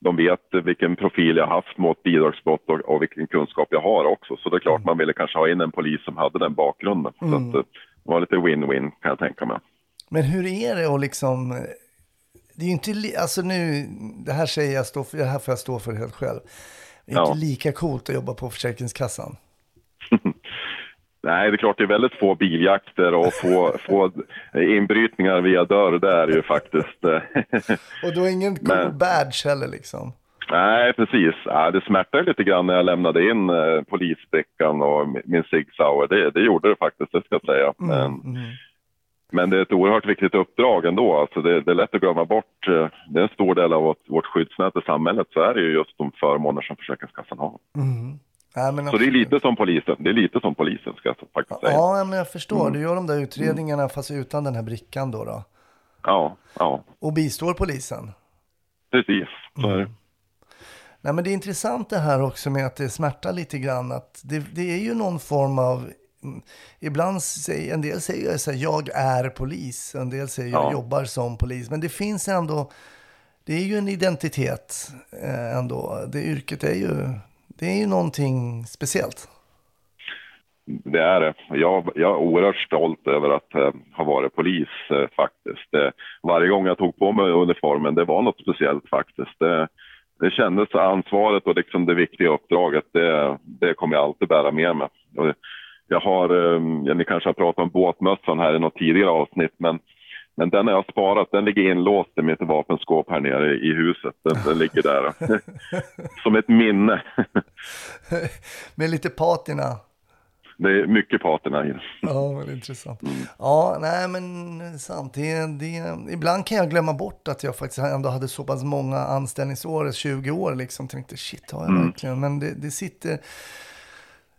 de vet vilken profil jag haft mot bidragsbrott och, och vilken kunskap jag har också. Så det är klart man ville kanske ha in en polis som hade den bakgrunden. Så att, eh, det var lite win-win kan jag tänka mig. Men hur är det att liksom... eh, Det är ju inte... Alltså nu, det här säger jag, stå för, det här får jag stå för helt själv. Det är Ja. inte lika coolt att jobba på Försäkringskassan. Nej, det är klart det är väldigt få biljakter och få, få inbrytningar via dörr. Det är ju faktiskt. Och då ingen cool Men- badge heller liksom. Nej, precis. Ja, det smärtade lite grann när jag lämnade in eh, polisbrickan och mi- min Sig Sauer. Det, det gjorde det faktiskt, det ska jag säga. Men, men det är ett oerhört viktigt uppdrag ändå. Alltså det, det är lätt att glömma bort. eh, Det är en stor del av vårt, vårt skyddsnät i samhället så är det ju just de förmåner som Försäkringskassan har. Nej, men Så det är lite som polisen. Det är lite som polisen ska jag faktiskt säga. Ja, men jag förstår. Mm. Du gör de där utredningarna fast utan den här brickan då. då. Ja, ja, Och bistår polisen. precis. Så är det. Nej, men det är intressant det här också med att det smärtar lite grann. Att det, det är ju någon form av... mm, Ibland säger en del säger jag så här, jag är polis. En del säger jag Ja. jobbar som polis. Men det finns ändå... Det är ju en identitet eh, ändå. Det yrket är ju... Det är ju någonting speciellt. Det är det. Jag, jag är oerhört stolt över att eh, ha varit polis eh, faktiskt. Eh, varje gång jag tog på mig uniformen, det var något speciellt faktiskt. Det, det kändes ansvaret och liksom det viktiga uppdraget, det, det kommer jag alltid bära med mig. Och jag har, eh, ni kanske har pratat om båtmössan här i något tidigare avsnitt, men men den har jag sparat, den ligger inlåst i mitt vapenskåp här nere i huset. Den, den ligger där. Som ett minne. med lite patina. Det är mycket patina i den. Ja, men intressant. Ja, nej men sant. Det, ibland kan jag glömma bort att jag faktiskt ändå hade så pass många anställningsår, 20 år liksom. Tänkte shit, har jag verkligen? Men det, det sitter...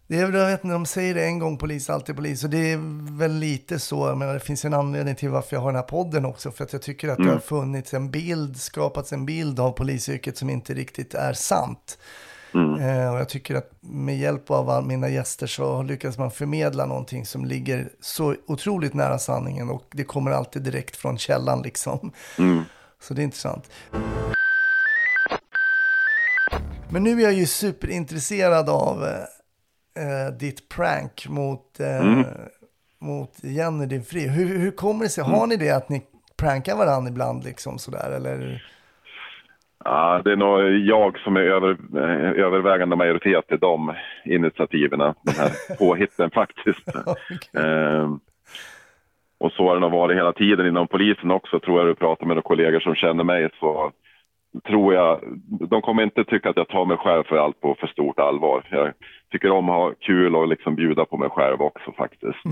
Det är jag vet inte, de säger det en gång polis, alltid polis. Och det är väl lite så, men det finns en anledning till varför jag har den här podden också. För att jag tycker att det har funnits en bild, skapats en bild av polisyrket som inte riktigt är sant. Eh, och jag tycker att med hjälp av mina gäster så lyckas man förmedla någonting som ligger så otroligt nära sanningen och det kommer alltid direkt från källan liksom. Så det är intressant. Men nu är jag ju superintresserad av eh, ditt prank mot, eh, mot Jenny, din fri. Hur, hur kommer det sig? Har ni det att ni prankar varandra ibland liksom sådär eller? Ja, det är nog jag som är över, eh, övervägande majoritet i de initiativen, de här påhitten faktiskt. Ehm, och så har det nog varit hela tiden inom polisen också, tror jag du pratar med kollegor som känner mig så tror jag, de kommer inte tycka att jag tar mig själv för allt på för stort allvar. Jag tycker om att ha kul och liksom bjuda på mig själv också faktiskt.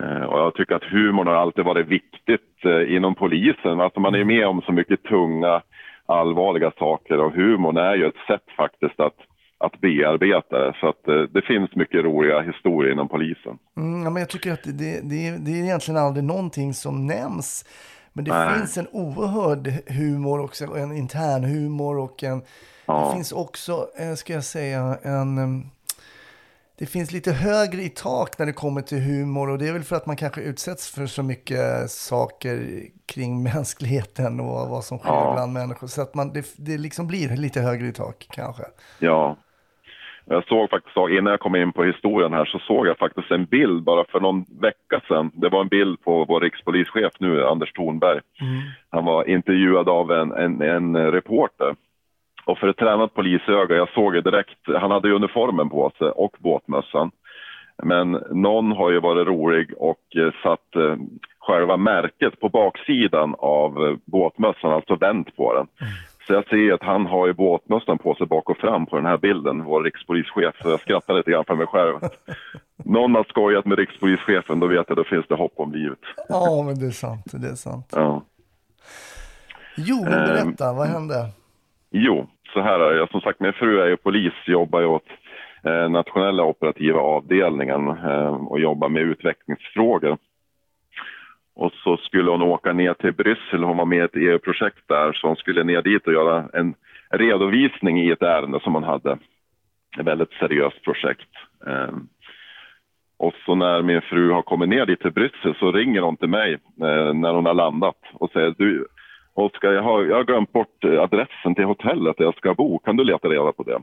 Eh, Och jag tycker att humorn har alltid varit viktigt eh, inom polisen. Alltså man är med om så mycket tunga, allvarliga saker och humorn är ju ett sätt faktiskt att, att bearbeta det. Så att eh, det finns mycket roliga historier inom polisen. Mm, ja, men jag tycker att det, det, det är egentligen aldrig någonting som nämns. Men det Nej. finns en oerhörd humor också, en intern humor och en... Ja. Det finns också, eh, ska jag säga, en... em, Det finns lite högre i tak när det kommer till humor och det är väl för att man kanske utsätts för så mycket saker kring mänskligheten och vad som sker Ja. bland människor. Så att man, det, det liksom blir lite högre i tak kanske. Ja. Jag såg faktiskt, innan jag kom in på historien här, så såg jag faktiskt en bild bara för någon vecka sedan. Det var en bild på vår rikspolischef nu, Anders Thornberg. Han var intervjuad av en, en, en reporter. Och för ett tränat polisöga, jag såg det direkt, han hade ju uniformen på sig och båtmössan. Men någon har ju varit rolig och eh, satt eh, själva märket på baksidan av eh, båtmössan, alltså vänt på den. Så jag ser att han har ju båtmössan på sig bak och fram på den här bilden, vår rikspolischef. Så jag skrattar lite grann för mig själv. Någon har skojat med rikspolischefen, då vet jag, då finns det hopp om livet. Ja, men det är sant. Det är sant. Ja. Jo, men Ehm, berätta, vad hände? Jo, så här är det. Som sagt, min fru är ju polis, jobbar ju åt eh, nationella operativa avdelningen eh, och jobbar med utvecklingsfrågor. Och så skulle hon åka ner till Bryssel, hon var med i ett EU-projekt där, så hon skulle ner dit och göra en redovisning i ett ärende som hon hade. Ett väldigt seriöst projekt. Eh, och så när min fru har kommit ner dit till Bryssel så ringer hon till mig eh, när hon har landat och säger du, Oskar, jag har, jag har glömt bort eh, adressen till hotellet där jag ska bo. Kan du leta reda på det?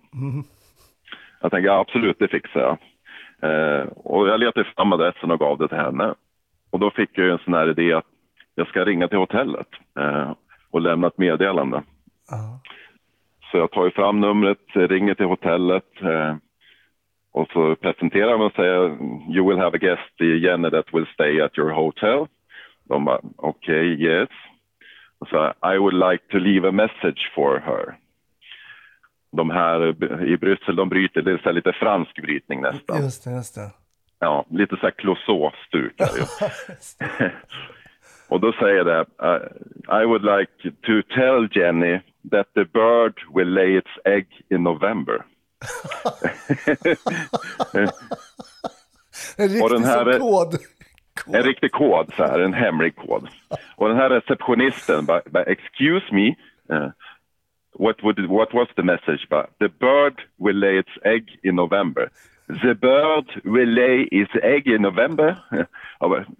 Jag tänker absolut, det fixar jag. Eh, och jag letade fram adressen och gav det till henne. Och då fick jag en sån här idé att jag ska ringa till hotellet eh, och lämna ett meddelande. Ja. Så jag tar ju fram numret, ringer till hotellet eh, och så presenterar jag mig och säger You will have a guest, Jenny, that will stay at your hotel. De bara okej, okay, yes. Och så I would like to leave a message for her. De här i Bryssel, de bryter, det är lite fransk brytning nästan. Just det, just det. Ja, lite så här Clouseau-stuk. Och då säger det, I would like to tell Jenny that the bird will lay its egg in November. En riktig här kod. kod. En riktig kod, så här, en hemlig kod. Och den här receptionisten bara, bara excuse me, uh, what, would, what was the message? Bara, the bird will lay its egg in November. The bird will lay its egg in November.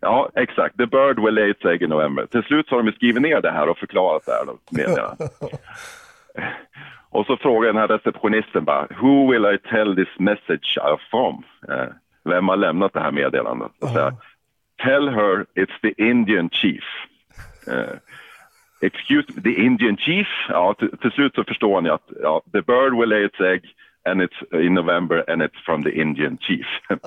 Ja, exakt. The bird will lay its egg in November. Till slut så har de skrivit ner det här och förklarat det här. Meddelandet. Och så frågar den här receptionisten bara, who will I tell this message from? Eh, vem har lämnat det här meddelandet? Och säger, tell her it's the Indian chief. Eh, excuse me, the Indian chief? Ja, till, till slut så förstår ni att ja, the bird will lay its egg and it's in November and it's from the Indian chief.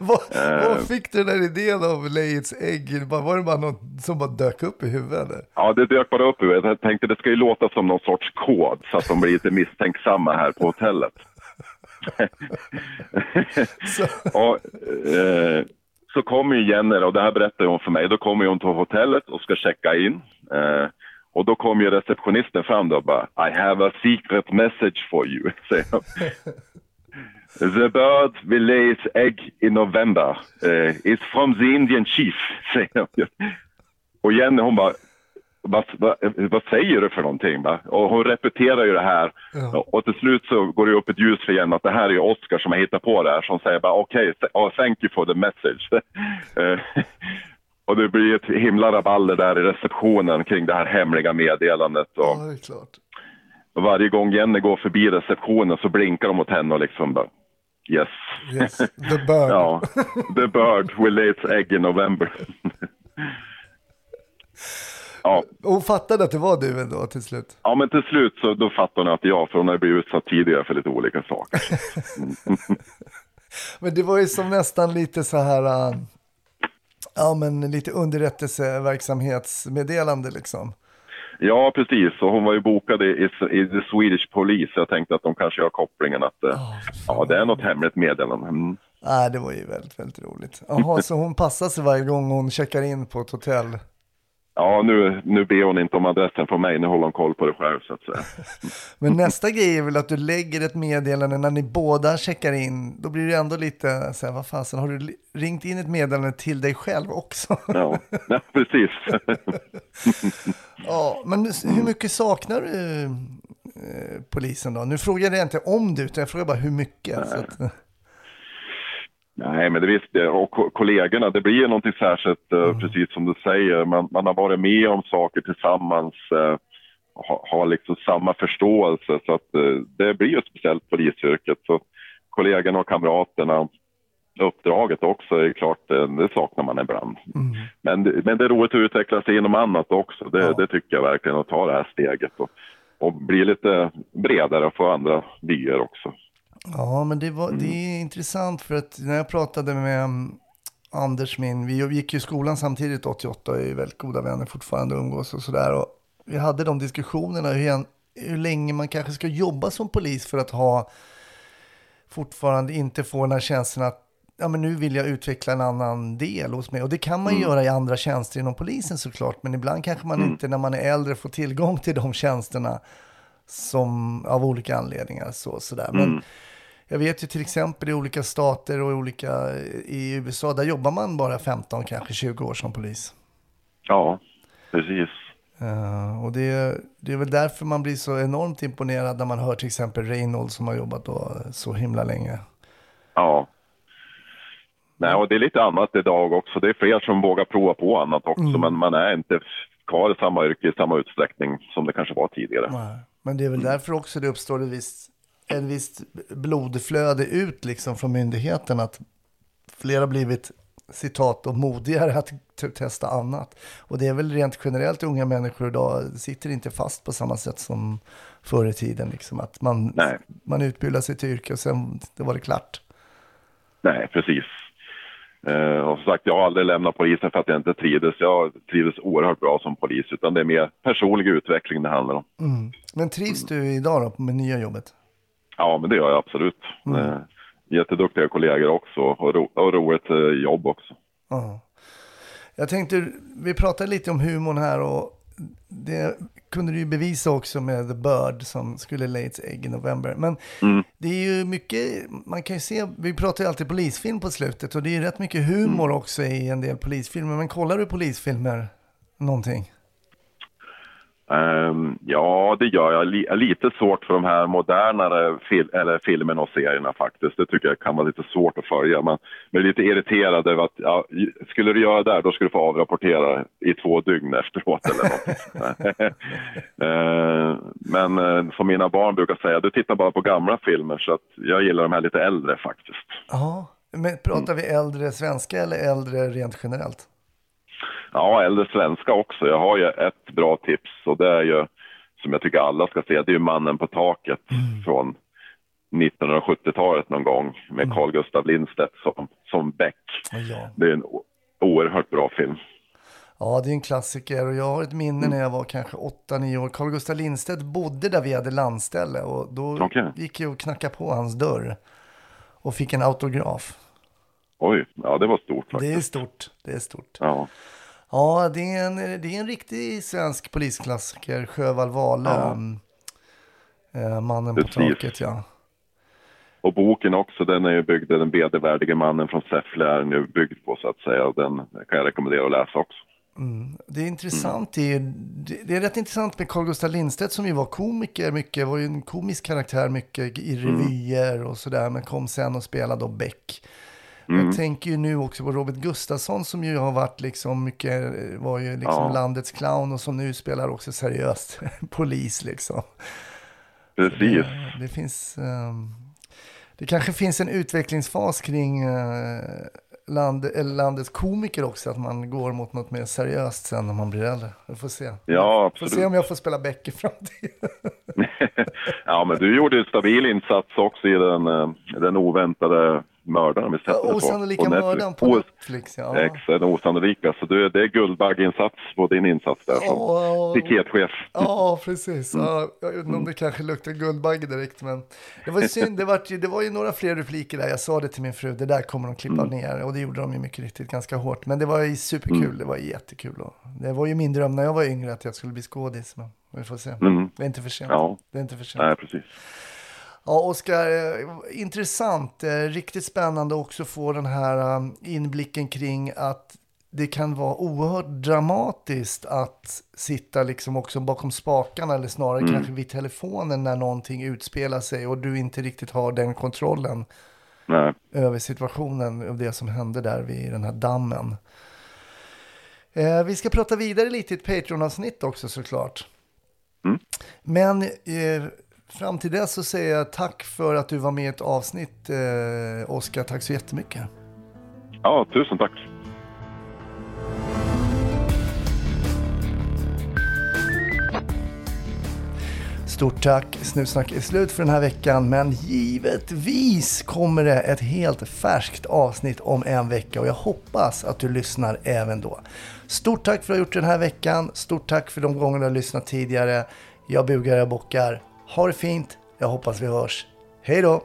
Vad, Eh. vad fick du den där idén its egg? Bara- Var det bara något som bara dök upp i huvudet? Ja, det dök bara upp i huvudet. Jag tänkte det ska ju låta som någon sorts kod så att de blir lite misstänksamma här på hotellet. Så, och, eh, så kommer ju Jenny, och det här berättar hon för mig, då kommer hon till hotellet och ska checka in. Eh, och då kommer ju receptionisten fram då och bara I have a secret message for you, säger hon. The bird will lay its egg in November. Eh, it's from the Indian chief, säger hon. Och Jenny hon bara vad, vad, vad säger du för någonting? Va? Och hon repeterar ju det här. Ja. Och till slut så går det upp ett ljus för Jenny att det här är Oscar som har hittat på det här. Som säger bara okej, okay, oh, thank you for the message. Och det blir ett himla rabalder där i receptionen kring det här hemliga meddelandet. ja, Och, det är klart. och varje gång Jenny går förbi receptionen så blinkar de mot henne och liksom bara yes. Yes, the bird. Ja, the bird will lay its egg in November. ja, Och hon fattade att det var du ändå till slut. Ja, men till slut så då fattar hon att ja, för hon har blivit utsatt tidigare för lite olika saker. Men det var ju som nästan lite så här, äh, ja men lite underrättelseverksamhetsmeddelande liksom. Ja, precis. Och hon var ju bokad i, i, i The Swedish Police. Jag tänkte att de kanske har kopplingen att eh, ja, det är något hemligt meddelande. Mm. Nej, det var ju väldigt, väldigt roligt. Jaha, så hon passar sig varje gång hon checkar in på ett hotell. Ja, nu, nu ber hon inte om adressen från mig, nu håller hon koll på det själv så att säga. Men nästa grej är väl att du lägger ett meddelande när ni båda checkar in. Då blir det ändå lite så här, vad fasen, har du ringt in ett meddelande till dig själv också? Ja, ja precis. ja, men hur mycket saknar du eh, polisen då? Nu frågar jag inte om det, utan jag frågar bara hur mycket. Nej, men det visst, det- och ko- kollegorna, det blir ju någonting särskilt, eh, precis som du säger. Man, man har varit med om saker tillsammans, eh, ha- har liksom samma förståelse. Så att eh, det blir ju speciellt polisyrket. Så kollegorna och kamraterna, uppdraget också, är klart, det saknar man ibland. Men, det- men det är roligt att utveckla sig inom annat också. Det, Ja. det tycker jag verkligen, att ta det här steget och, och bli lite bredare och få andra vyer också. Ja, men det, var, det är intressant för att när jag pratade med um, Anders, min, vi gick ju i skolan samtidigt 88 och är väldigt goda vänner fortfarande och umgås och sådär. Och vi hade de diskussionerna hur, hur länge man kanske ska jobba som polis för att ha fortfarande inte få den här känslan att ja, men nu vill jag utveckla en annan del hos mig. Och det kan man ju göra i andra tjänster inom polisen såklart. Men ibland kanske man inte när man är äldre får tillgång till de tjänsterna som av olika anledningar. Så, sådär. Men jag vet ju till exempel i olika stater och i olika i USA, där jobbar man bara 15, kanske 20 år som polis. Ja, precis. Eh, och det, det är väl därför man blir så enormt imponerad när man hör till exempel Reynolds som har jobbat då så himla länge. Ja. Nej, och det är lite annat idag också. Det är fler som vågar prova på annat också, men man är inte kvar i samma yrke i samma utsträckning som det kanske var tidigare. Nej. Men det är väl därför också det uppstår ett visst, en visst blodflöde ut liksom från myndigheten att fler har blivit citat och modigare att testa annat. Och det är väl rent generellt unga människor idag sitter inte fast på samma sätt som förr i tiden. Liksom. Att man, Nej. man utbildar sig till yrke och sen det var det klart. Nej, precis. Eh, och som sagt, jag har aldrig lämnat polisen för att jag inte trivdes. Jag trivdes oerhört bra som polis, utan det är mer personlig utveckling det handlar om. Mm. Men trivs du idag då med nya jobbet? Ja, men det gör jag absolut. Eh, jätteduktiga kollegor också och, ro, och roligt eh, jobb också. Ja. Jag tänkte, vi pratade lite om humorn här och det kunde du ju bevisa också med The Bird som skulle lay its egg i november. Men det är ju mycket, man kan ju se, vi pratar ju alltid polisfilm på slutet och det är ju rätt mycket humor också i en del polisfilmer. Men kollar du polisfilmer någonting? Ehm, ja, det gör jag. Li- lite svårt för de här modernare fil eller filmerna och serierna faktiskt. Det tycker jag kan vara lite svårt att följa. Men är lite irriterad över att ja, skulle du göra det där, då skulle du få avrapportera i två dygn efteråt eller något. Ehm, Men eh, som mina barn brukar säga, du tittar bara på gamla filmer så att jag gillar de här lite äldre faktiskt. Ja, men pratar vi äldre svenska eller äldre rent generellt? Ja, äldre svenska också. Jag har ju ett bra tips och det är ju, som jag tycker alla ska se, det är ju Mannen på taket från 1970-talet någon gång med Carl Gustaf Lindstedt som, som Beck. Ja. Det är en oerhört bra film. Ja, det är en klassiker och jag har ett minne när jag var kanske 8-9 år. Carl Gustaf Lindstedt bodde där vi hade landställe och då Okej. gick jag och knackade på hans dörr och fick en autograf. Oj, ja det var stort Det är faktiskt. stort, det är stort. Ja, Ja, det är en, det är en riktig svensk polisklassiker, Sjövall Wahlöö. Ja. mm, eh, Mannen Precis. på taket, ja. och boken också, den är ju byggd, den vedervärdige mannen från Säffle är ju byggd på så att säga och den kan jag rekommendera att läsa också. Det är intressant, det, är, det, det är rätt intressant med Carl Gustaf Lindstedt som ju var komiker mycket, var ju en komisk karaktär mycket i revyer och sådär, men kom sen och spelade då Beck. Jag tänker ju nu också på Robert Gustafsson som ju har varit liksom mycket, var ju liksom Ja. landets clown och som nu spelar också seriöst polis liksom. Precis. Eh, Det finns, ehm, det kanske finns en utvecklingsfas kring eh, land, eller landets komiker också, att man går mot något mer seriöst sen när man blir äldre. Vi får se. Ja, Får absolut. se om jag får spela Beck i framtiden. ja, men du gjorde en stabil insats också i den, eh, den oväntade mördaren vi sätter det på. Osannolika mördaren på Netflix. Ja. Exakt, osannolika. Så det, det är Guldbagge-insats på din insats där som piketchef. Ja, precis. Mm. Ja, jag vet inte om det kanske luktar Guldbagge direkt, men det var synd. Det var, ju- det var ju några fler repliker där. Jag sa det till min fru, det där kommer de klippa Mm. ner. Och det gjorde de ju mycket riktigt ganska hårt. Men det var ju superkul, det var jättekul. Och det var ju min dröm när jag var yngre att jag skulle bli skådis. Men vi får se. Mm. Det är inte för sent. Ja. Det är inte för sent. Nej, precis. Ja, Oskar, eh, intressant. eh, Riktigt spännande också få den här um, inblicken kring att det kan vara oerhört dramatiskt att sitta liksom också bakom spakarna eller snarare kanske vid telefonen när någonting utspelar sig och du inte riktigt har den kontrollen Nej. över situationen och det som hände där vid den här dammen. Eh, vi ska prata vidare lite i ett Patreon-avsnitt också såklart. Mm. Men eh, fram till dess så säger jag tack för att du var med i ett avsnitt, eh, Oskar. Tack så jättemycket. Ja, tusen tack. Stort tack. Snutsnack är slut för den här veckan, men givetvis kommer det ett helt färskt avsnitt om en vecka och jag hoppas att du lyssnar även då. Stort tack för att du har gjort den här veckan. Stort tack för de gånger du har lyssnat tidigare. Jag bugar, jag bockar. Ha det fint. Jag hoppas vi hörs. Hej då!